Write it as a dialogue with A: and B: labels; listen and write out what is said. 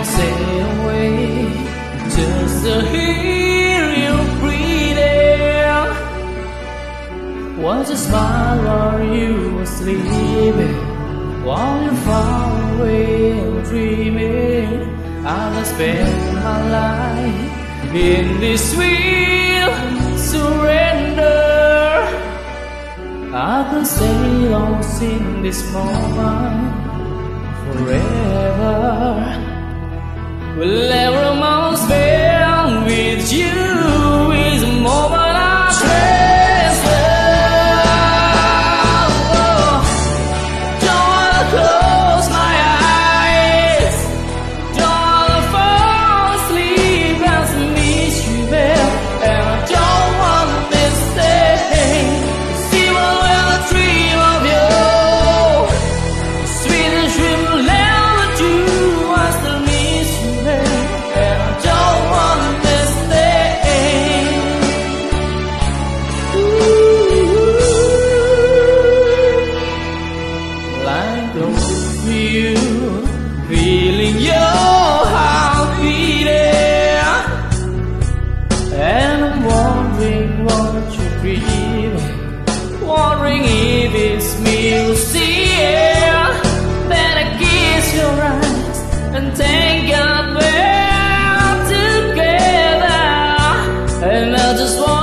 A: Stay away just to hear you breathing. Was a smile while you were sleeping, while you're far away and dreaming. I will spend my life in this sweet surrender. I can stay lost in this moment forever. Will together, and I just want.